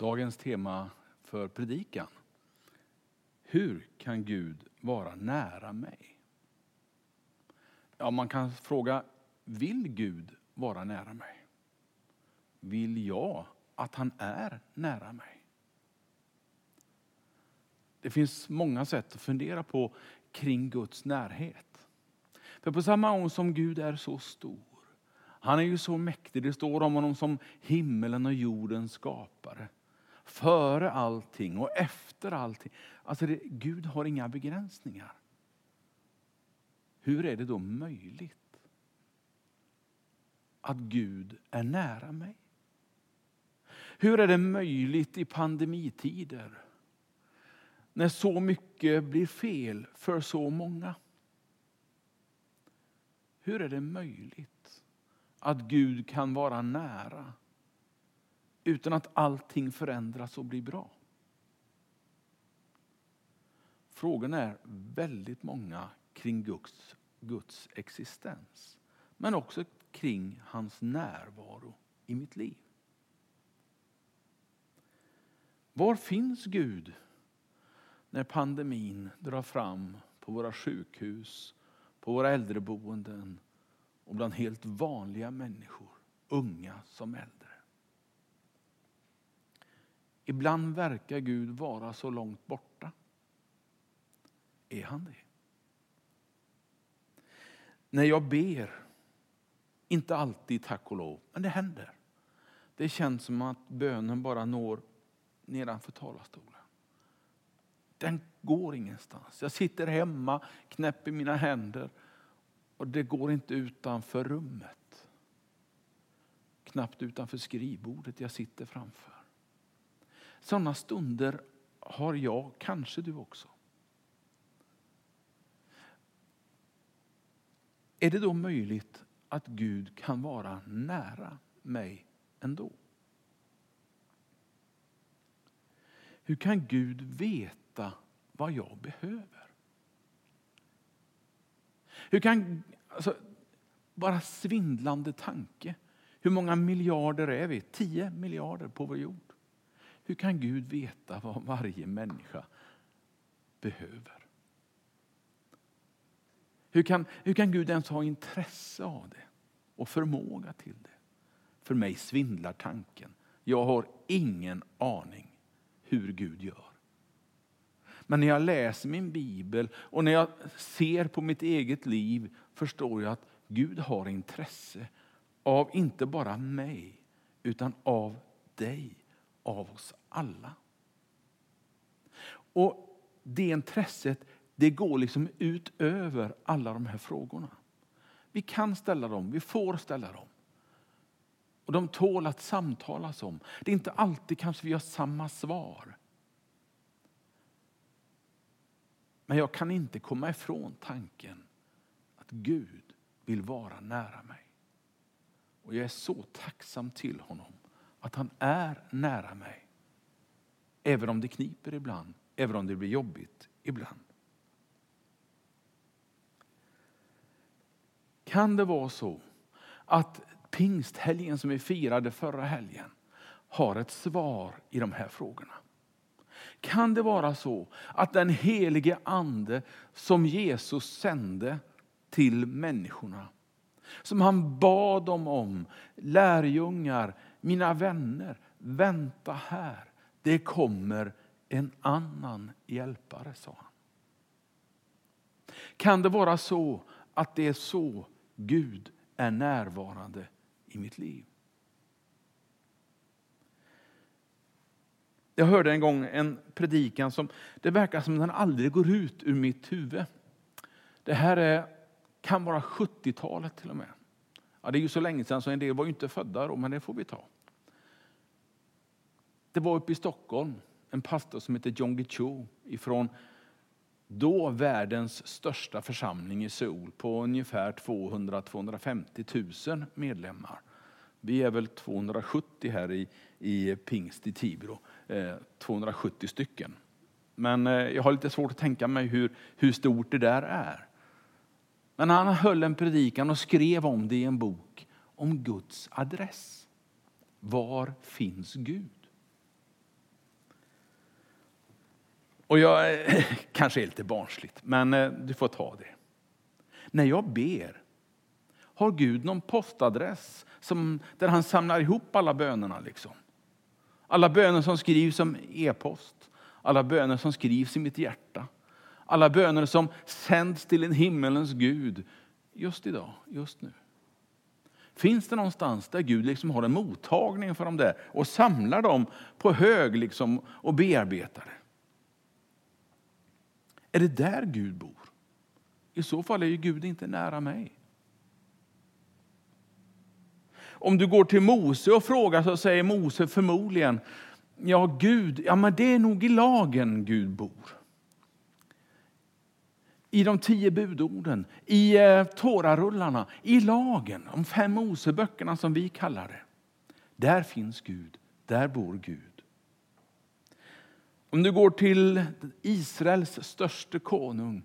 Dagens tema för predikan. Hur kan Gud vara nära mig? Ja, man kan fråga, vill Gud vara nära mig? Vill jag att han är nära mig? Det finns många sätt att fundera på kring Guds närhet. För på samma gång som Gud är så stor, han är ju så mäktig, det står om honom som himmelen och jordens skapare före allting och efter allting. Alltså det, Gud har inga begränsningar. Hur är det då möjligt att Gud är nära mig? Hur är det möjligt i pandemitider när så mycket blir fel för så många? Hur är det möjligt att Gud kan vara nära utan att allting förändras och blir bra? Frågorna är väldigt många kring Guds, Guds existens. Men också kring hans närvaro i mitt liv. Var finns Gud när pandemin drar fram på våra sjukhus, på våra äldreboenden och bland helt vanliga människor, unga som äldre? Ibland verkar Gud vara så långt borta. Är han det? När jag ber, inte alltid tack och lov, men det händer. Det känns som att bönen bara når nedanför talarstolen. Den går ingenstans. Jag sitter hemma, knäpper mina händer och det går inte utanför rummet. Knappt utanför skrivbordet jag sitter framför. Sådana stunder har jag, kanske du också. Är det då möjligt att Gud kan vara nära mig ändå? Hur kan Gud veta vad jag behöver? Hur kan, alltså, bara svindlande tanke. Hur många miljarder är vi? 10 miljarder på vår jord. Hur kan Gud veta vad varje människa behöver? Hur kan, hur kan Gud ens ha intresse av det och förmåga till det? För mig svindlar tanken. Jag har ingen aning hur Gud gör. Men när jag läser min bibel och när jag ser på mitt eget liv förstår jag att Gud har intresse av inte bara mig utan av dig av oss alla. Och det intresset det går liksom utöver alla de här frågorna. Vi kan ställa dem, vi får ställa dem. Och de tål att samtalas om. Det är inte alltid kanske vi har samma svar. Men jag kan inte komma ifrån tanken att Gud vill vara nära mig. Och jag är så tacksam till honom att han är nära mig. Även om det kniper ibland, även om det blir jobbigt ibland. Kan det vara så att pingsthelgen som vi firade förra helgen har ett svar i de här frågorna? Kan det vara så att den helige ande som Jesus sände till människorna, som han bad dem om, lärjungar, mina vänner, vänta här, det kommer en annan hjälpare, sa han. Kan det vara så att det är så Gud är närvarande i mitt liv? Jag hörde en gång en predikan som det verkar som den aldrig går ut ur mitt huvud. Det här är, kan vara 70-talet till och med. Ja, det är ju så länge sedan så en del var ju inte födda då, men det får vi ta. Det var uppe i Stockholm en pastor som hette John Gichu, ifrån då världens största församling i Seoul på ungefär 200-250 000 medlemmar. Vi är väl 270 här i, i Pingst i Tibro, eh, 270 stycken. Men eh, jag har lite svårt att tänka mig hur, hur stort det där är. Men han höll en predikan och skrev om det i en bok om Guds adress. Var finns Gud? Och jag kanske är lite barnsligt, men eh, du får ta det. När jag ber, har Gud någon postadress som, där han samlar ihop alla bönerna? Liksom? Alla böner som skrivs som e-post, alla böner som skrivs i mitt hjärta. Alla böner som sänds till en himmelens Gud just idag, just nu. Finns det någonstans där Gud liksom har en mottagning för dem där och samlar dem på hög liksom och bearbetar det? Är det där Gud bor? I så fall är ju Gud inte nära mig. Om du går till Mose och frågar så säger Mose förmodligen, ja Gud, ja men det är nog i lagen Gud bor. I de tio budorden, i Torarullarna, tårarullarna, i lagen, de fem Moseböckerna som vi kallar det. Där finns Gud, där bor Gud. Om du går till Israels störste konung,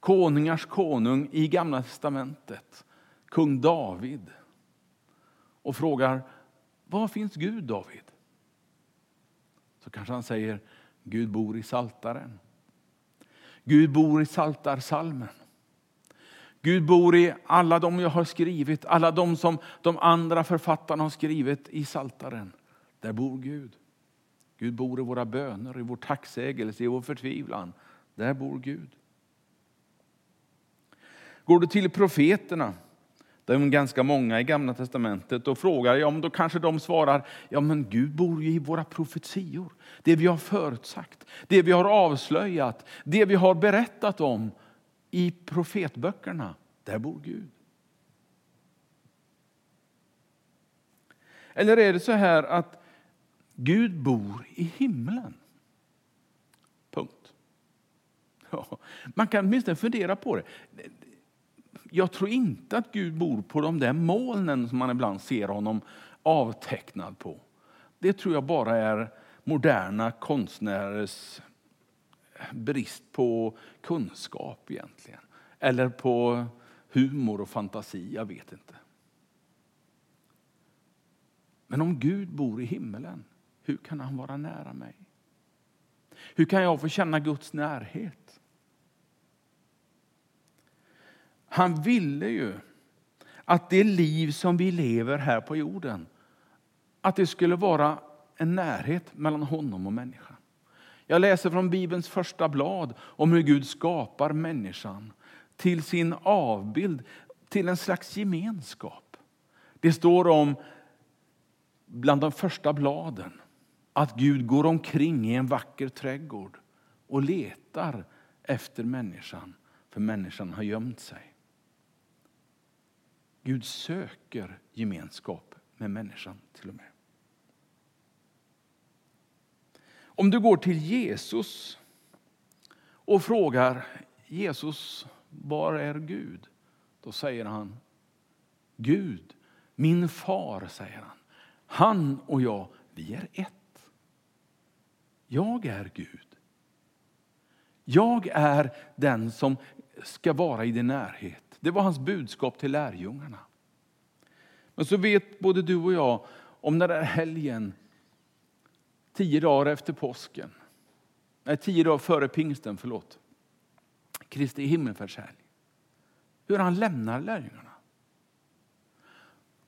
konungars konung i Gamla testamentet, kung David och frågar var finns Gud, David? Så kanske han säger Gud bor i Saltaren. Gud bor i Saltarsalmen. Gud bor i alla de jag har skrivit, alla de som de andra författarna har skrivit i Saltaren. Där bor Gud. Gud bor i våra böner, i vår tacksägelse, i vår förtvivlan. Där bor Gud. Går du till profeterna, de är ganska många i Gamla testamentet, och frågar, jag, då kanske de svarar, ja men Gud bor ju i våra profetior. Det vi har förutsagt, det vi har avslöjat, det vi har berättat om i profetböckerna, där bor Gud. Eller är det så här att Gud bor i himlen. Punkt. Ja, man kan åtminstone fundera på det. Jag tror inte att Gud bor på de där molnen som man ibland ser honom avtecknad på. Det tror jag bara är moderna konstnärers brist på kunskap egentligen. Eller på humor och fantasi, jag vet inte. Men om Gud bor i himmelen, hur kan han vara nära mig? Hur kan jag få känna Guds närhet? Han ville ju att det liv som vi lever här på jorden, att det skulle vara en närhet mellan honom och människan. Jag läser från Bibelns första blad om hur Gud skapar människan till sin avbild, till en slags gemenskap. Det står om bland de första bladen att Gud går omkring i en vacker trädgård och letar efter människan, för människan har gömt sig. Gud söker gemenskap med människan till och med. Om du går till Jesus och frågar Jesus, var är Gud? Då säger han, Gud, min far, säger han. Han och jag, vi är ett. Jag är Gud. Jag är den som ska vara i din närhet. Det var hans budskap till lärjungarna. Men så vet både du och jag om den där helgen, tio dagar efter påsken, nej tio dagar före pingsten, förlåt, Kristi himmelfärdshelg. Hur han lämnar lärjungarna.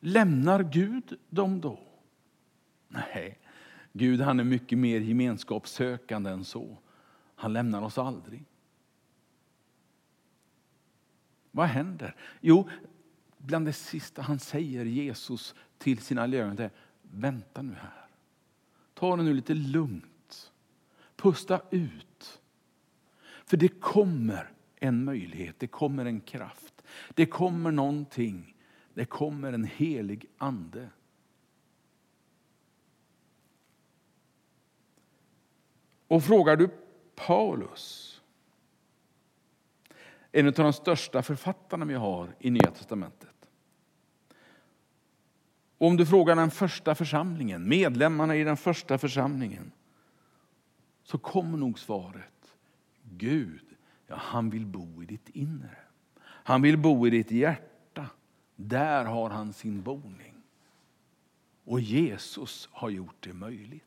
Lämnar Gud dem då? Nej, Gud han är mycket mer gemenskapssökande än så. Han lämnar oss aldrig. Vad händer? Jo, bland det sista han säger Jesus till sina lärjungar vänta nu här. Ta det nu lite lugnt. Pusta ut. För det kommer en möjlighet, det kommer en kraft. Det kommer någonting. Det kommer en helig ande Och frågar du Paulus, en av de största författarna vi har i Nya Testamentet. Och om du frågar den första församlingen, medlemmarna i den första församlingen, så kommer nog svaret, Gud, ja, han vill bo i ditt inre. Han vill bo i ditt hjärta. Där har han sin boning. Och Jesus har gjort det möjligt.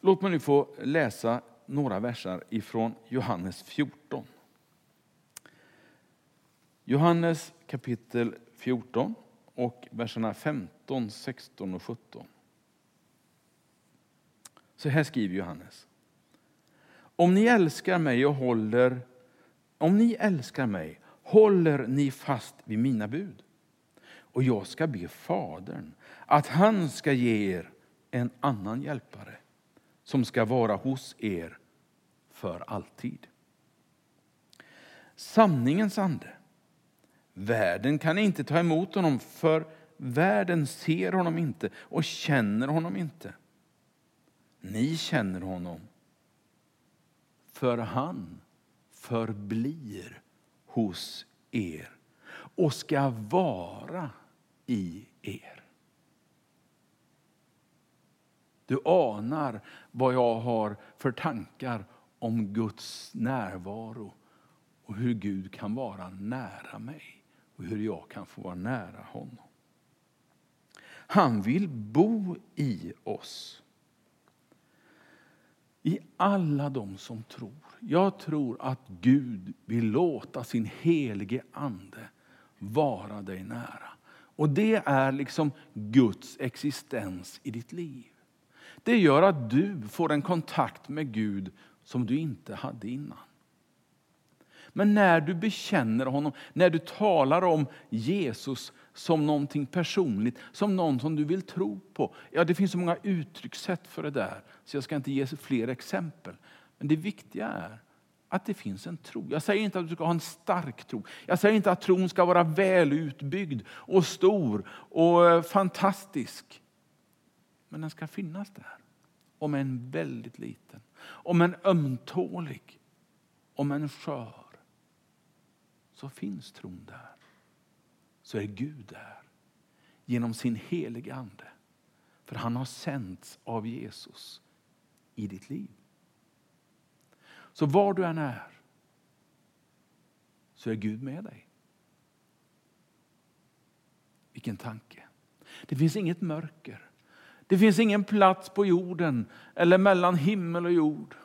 Låt mig nu få läsa några verser ifrån Johannes 14. Johannes kapitel 14 och verserna 15, 16 och 17. Så här skriver Johannes. Om ni älskar mig och håller om ni älskar mig håller ni fast vid mina bud. Och jag ska be Fadern att han ska ge er en annan hjälpare som ska vara hos er för alltid. Sanningens ande. Världen kan inte ta emot honom för världen ser honom inte och känner honom inte. Ni känner honom för han förblir hos er och ska vara i er. Du anar vad jag har för tankar om Guds närvaro och hur Gud kan vara nära mig och hur jag kan få vara nära honom. Han vill bo i oss. I alla de som tror. Jag tror att Gud vill låta sin helige ande vara dig nära. Och det är liksom Guds existens i ditt liv. Det gör att du får en kontakt med Gud som du inte hade innan. Men när du bekänner honom, när du talar om Jesus som någonting personligt, som någon som du vill tro på. Ja, det finns så många uttryckssätt för det där, så jag ska inte ge fler exempel. Men det viktiga är att det finns en tro. Jag säger inte att du ska ha en stark tro. Jag säger inte att tron ska vara välutbyggd och stor och eh, fantastisk. Men den ska finnas där. Om en väldigt liten, om en ömtålig, om en skör. Så finns tron där. Så är Gud där. Genom sin heliga Ande. För han har sänts av Jesus i ditt liv. Så var du än är så är Gud med dig. Vilken tanke. Det finns inget mörker. Det finns ingen plats på jorden eller mellan himmel och jord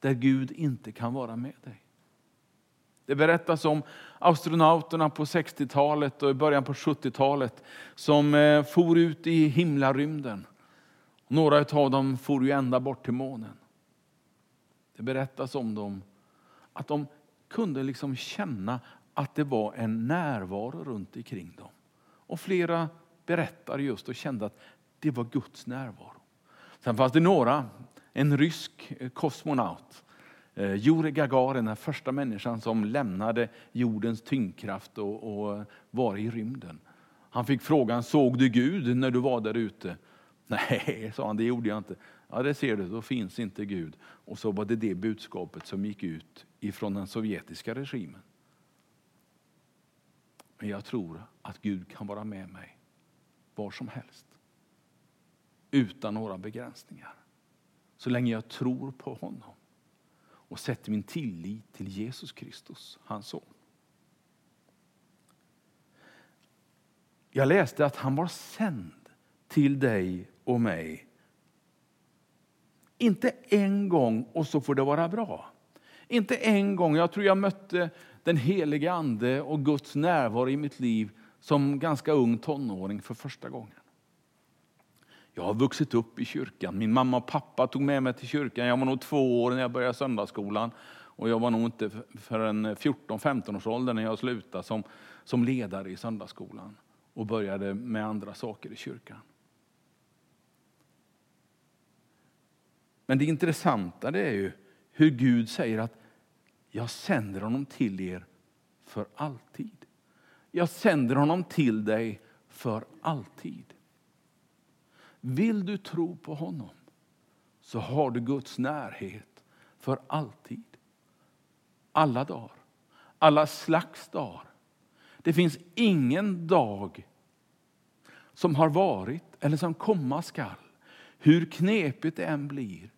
där Gud inte kan vara med dig. Det berättas om astronauterna på 60-talet och i början på 70-talet som eh, for ut i himlarymden. Några av dem for ju ända bort till månen. Det berättas om dem att de kunde liksom känna att det var en närvaro runt omkring dem. Och flera berättar just och kände att det var Guds närvaro. Sen fanns det några, en rysk kosmonaut, eh, Jurij Gagarin, den första människan som lämnade jordens tyngdkraft och, och var i rymden. Han fick frågan, såg du Gud när du var där ute? Nej, sa han, det gjorde jag inte. Ja, det ser du, då finns inte Gud. Och så var det det budskapet som gick ut ifrån den sovjetiska regimen. Men jag tror att Gud kan vara med mig var som helst. Utan några begränsningar. Så länge jag tror på honom och sätter min tillit till Jesus Kristus, hans son. Jag läste att han var sänd till dig och mig inte en gång och så får det vara bra. Inte en gång. Jag tror jag mötte den helige Ande och Guds närvaro i mitt liv som ganska ung tonåring för första gången. Jag har vuxit upp i kyrkan. Min mamma och pappa tog med mig till kyrkan. Jag var nog två år när jag började söndagsskolan. Och jag var nog inte förrän 14-15 års ålder när jag slutade som, som ledare i söndagsskolan och började med andra saker i kyrkan. Men det intressanta det är ju hur Gud säger att jag sänder honom till er för alltid. Jag sänder honom till dig för alltid. Vill du tro på honom så har du Guds närhet för alltid. Alla dagar, alla slags dagar. Det finns ingen dag som har varit eller som komma skall, hur knepigt det än blir,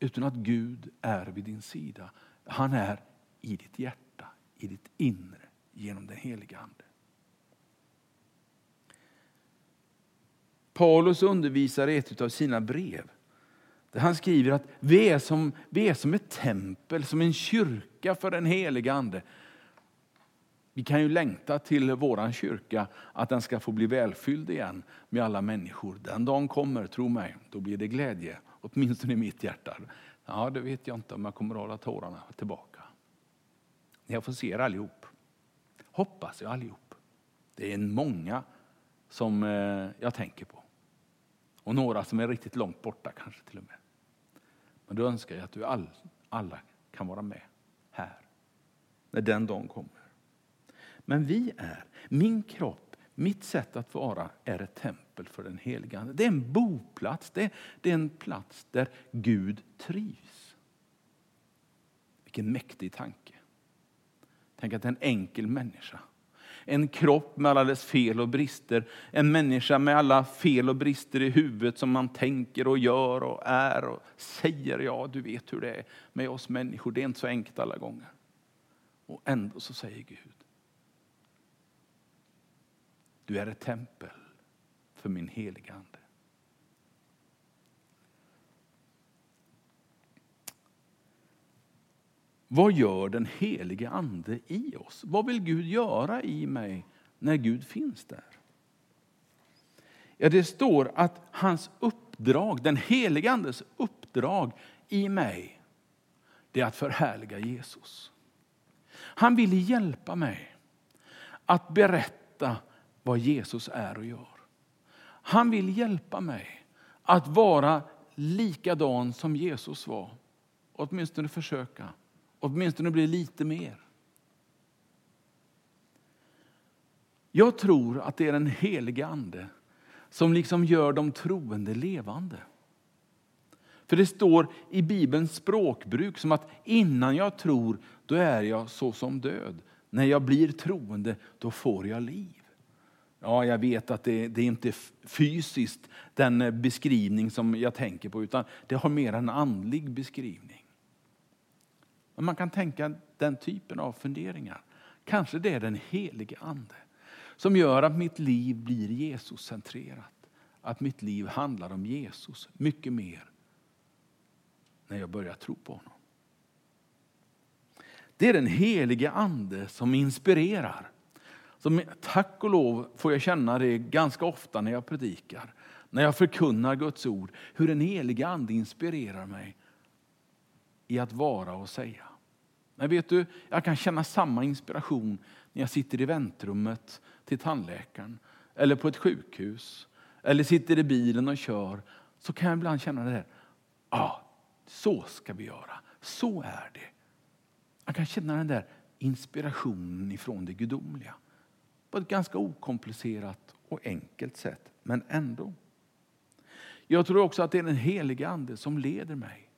utan att Gud är vid din sida. Han är i ditt hjärta, i ditt inre, genom den heliga Ande. Paulus undervisar i ett av sina brev Där han skriver att vi är, som, vi är som ett tempel, som en kyrka för den heliga Ande. Vi kan ju längta till vår kyrka, att den ska få bli välfylld igen med alla människor. Den dagen kommer, tro mig, då blir det glädje, åtminstone i mitt hjärta. Ja, det vet jag inte om jag kommer att hålla tårarna tillbaka. Jag får se er allihop. Hoppas jag allihop. Det är många som eh, jag tänker på. Och några som är riktigt långt borta kanske till och med. Men då önskar jag att du all, alla kan vara med här. När den dagen kommer. Men vi är, min kropp, mitt sätt att vara är ett tempel för den heliga Ande. Det är en boplats, det är, det är en plats där Gud trivs. Vilken mäktig tanke. Tänk att en enkel människa, en kropp med alla dess fel och brister, en människa med alla fel och brister i huvudet som man tänker och gör och är och säger. Ja, du vet hur det är med oss människor, det är inte så enkelt alla gånger. Och ändå så säger Gud, du är ett tempel för min heliga Ande. Vad gör den helige Ande i oss? Vad vill Gud göra i mig när Gud finns där? Ja, det står att hans uppdrag, den helige Andes uppdrag i mig, det är att förhärliga Jesus. Han vill hjälpa mig att berätta vad Jesus är och gör. Han vill hjälpa mig att vara likadan som Jesus var. Åtminstone försöka. Åtminstone bli lite mer. Jag tror att det är den helige Ande som liksom gör de troende levande. För det står i Bibelns språkbruk som att innan jag tror, då är jag så som död. När jag blir troende, då får jag liv. Ja, jag vet att det, det är inte fysiskt den beskrivning som jag tänker på, utan det har mer en andlig beskrivning. Men man kan tänka den typen av funderingar. Kanske det är den helige Ande som gör att mitt liv blir Jesus-centrerat. Att mitt liv handlar om Jesus mycket mer när jag börjar tro på honom. Det är den helige Ande som inspirerar. Som, tack och lov får jag känna det ganska ofta när jag predikar, när jag förkunnar Guds ord, hur den helige Ande inspirerar mig i att vara och säga. Men vet du, jag kan känna samma inspiration när jag sitter i väntrummet till tandläkaren eller på ett sjukhus eller sitter i bilen och kör. Så kan jag ibland känna det där, ja, ah, så ska vi göra, så är det. Jag kan känna den där inspirationen ifrån det gudomliga på ett ganska okomplicerat och enkelt sätt, men ändå. Jag tror också att det är den helige Ande som leder mig.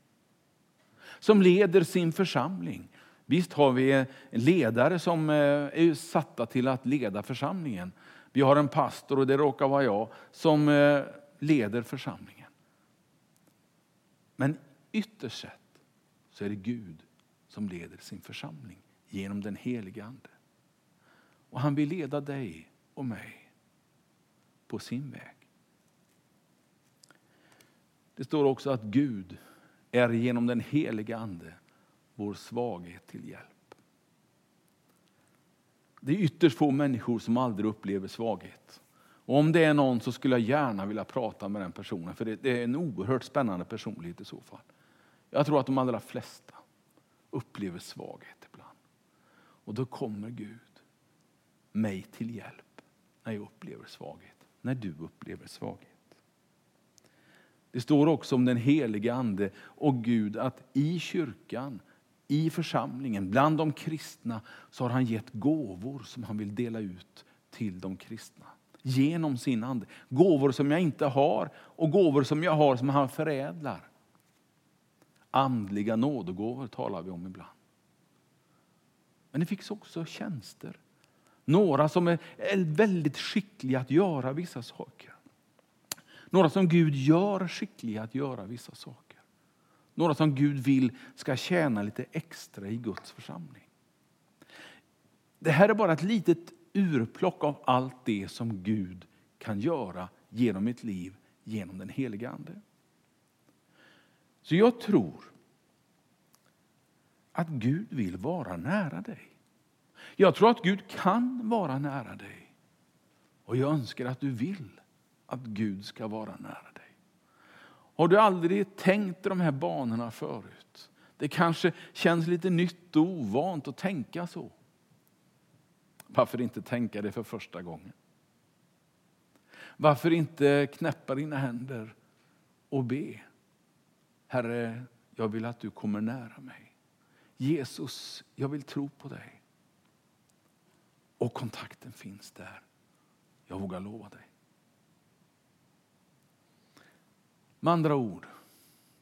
Som leder sin församling. Visst har vi ledare som eh, är satta till att leda församlingen. Vi har en pastor, och det råkar vara jag, som eh, leder församlingen. Men ytterst sett så är det Gud som leder sin församling genom den helige Ande. Och han vill leda dig och mig på sin väg. Det står också att Gud är genom den helige Ande vår svaghet till hjälp. Det är ytterst få människor som aldrig upplever svaghet. Och om det är någon så skulle jag gärna vilja prata med den personen, för det är en oerhört spännande personlighet i så fall. Jag tror att de allra flesta upplever svaghet ibland. Och då kommer Gud mig till hjälp när jag upplever svaghet, när du upplever svaghet. Det står också om den helige Ande och Gud att i kyrkan, i församlingen, bland de kristna så har han gett gåvor som han vill dela ut till de kristna. Genom sin ande. Gåvor som jag inte har och gåvor som jag har som han förädlar. Andliga nådegåvor talar vi om ibland. Men det finns också tjänster några som är väldigt skickliga att göra vissa saker. Några som Gud gör skickliga att göra vissa saker. Några som Gud vill ska tjäna lite extra i Guds församling. Det här är bara ett litet urplock av allt det som Gud kan göra genom mitt liv, genom den heliga Ande. Så jag tror att Gud vill vara nära dig. Jag tror att Gud kan vara nära dig. Och jag önskar att du vill att Gud ska vara nära dig. Har du aldrig tänkt de här banorna förut? Det kanske känns lite nytt och ovant att tänka så. Varför inte tänka det för första gången? Varför inte knäppa dina händer och be? Herre, jag vill att du kommer nära mig. Jesus, jag vill tro på dig. Och kontakten finns där. Jag vågar lova dig. Med andra ord,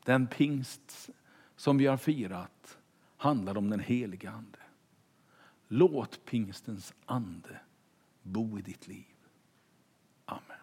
den pingst som vi har firat handlar om den heliga Ande. Låt pingstens ande bo i ditt liv. Amen.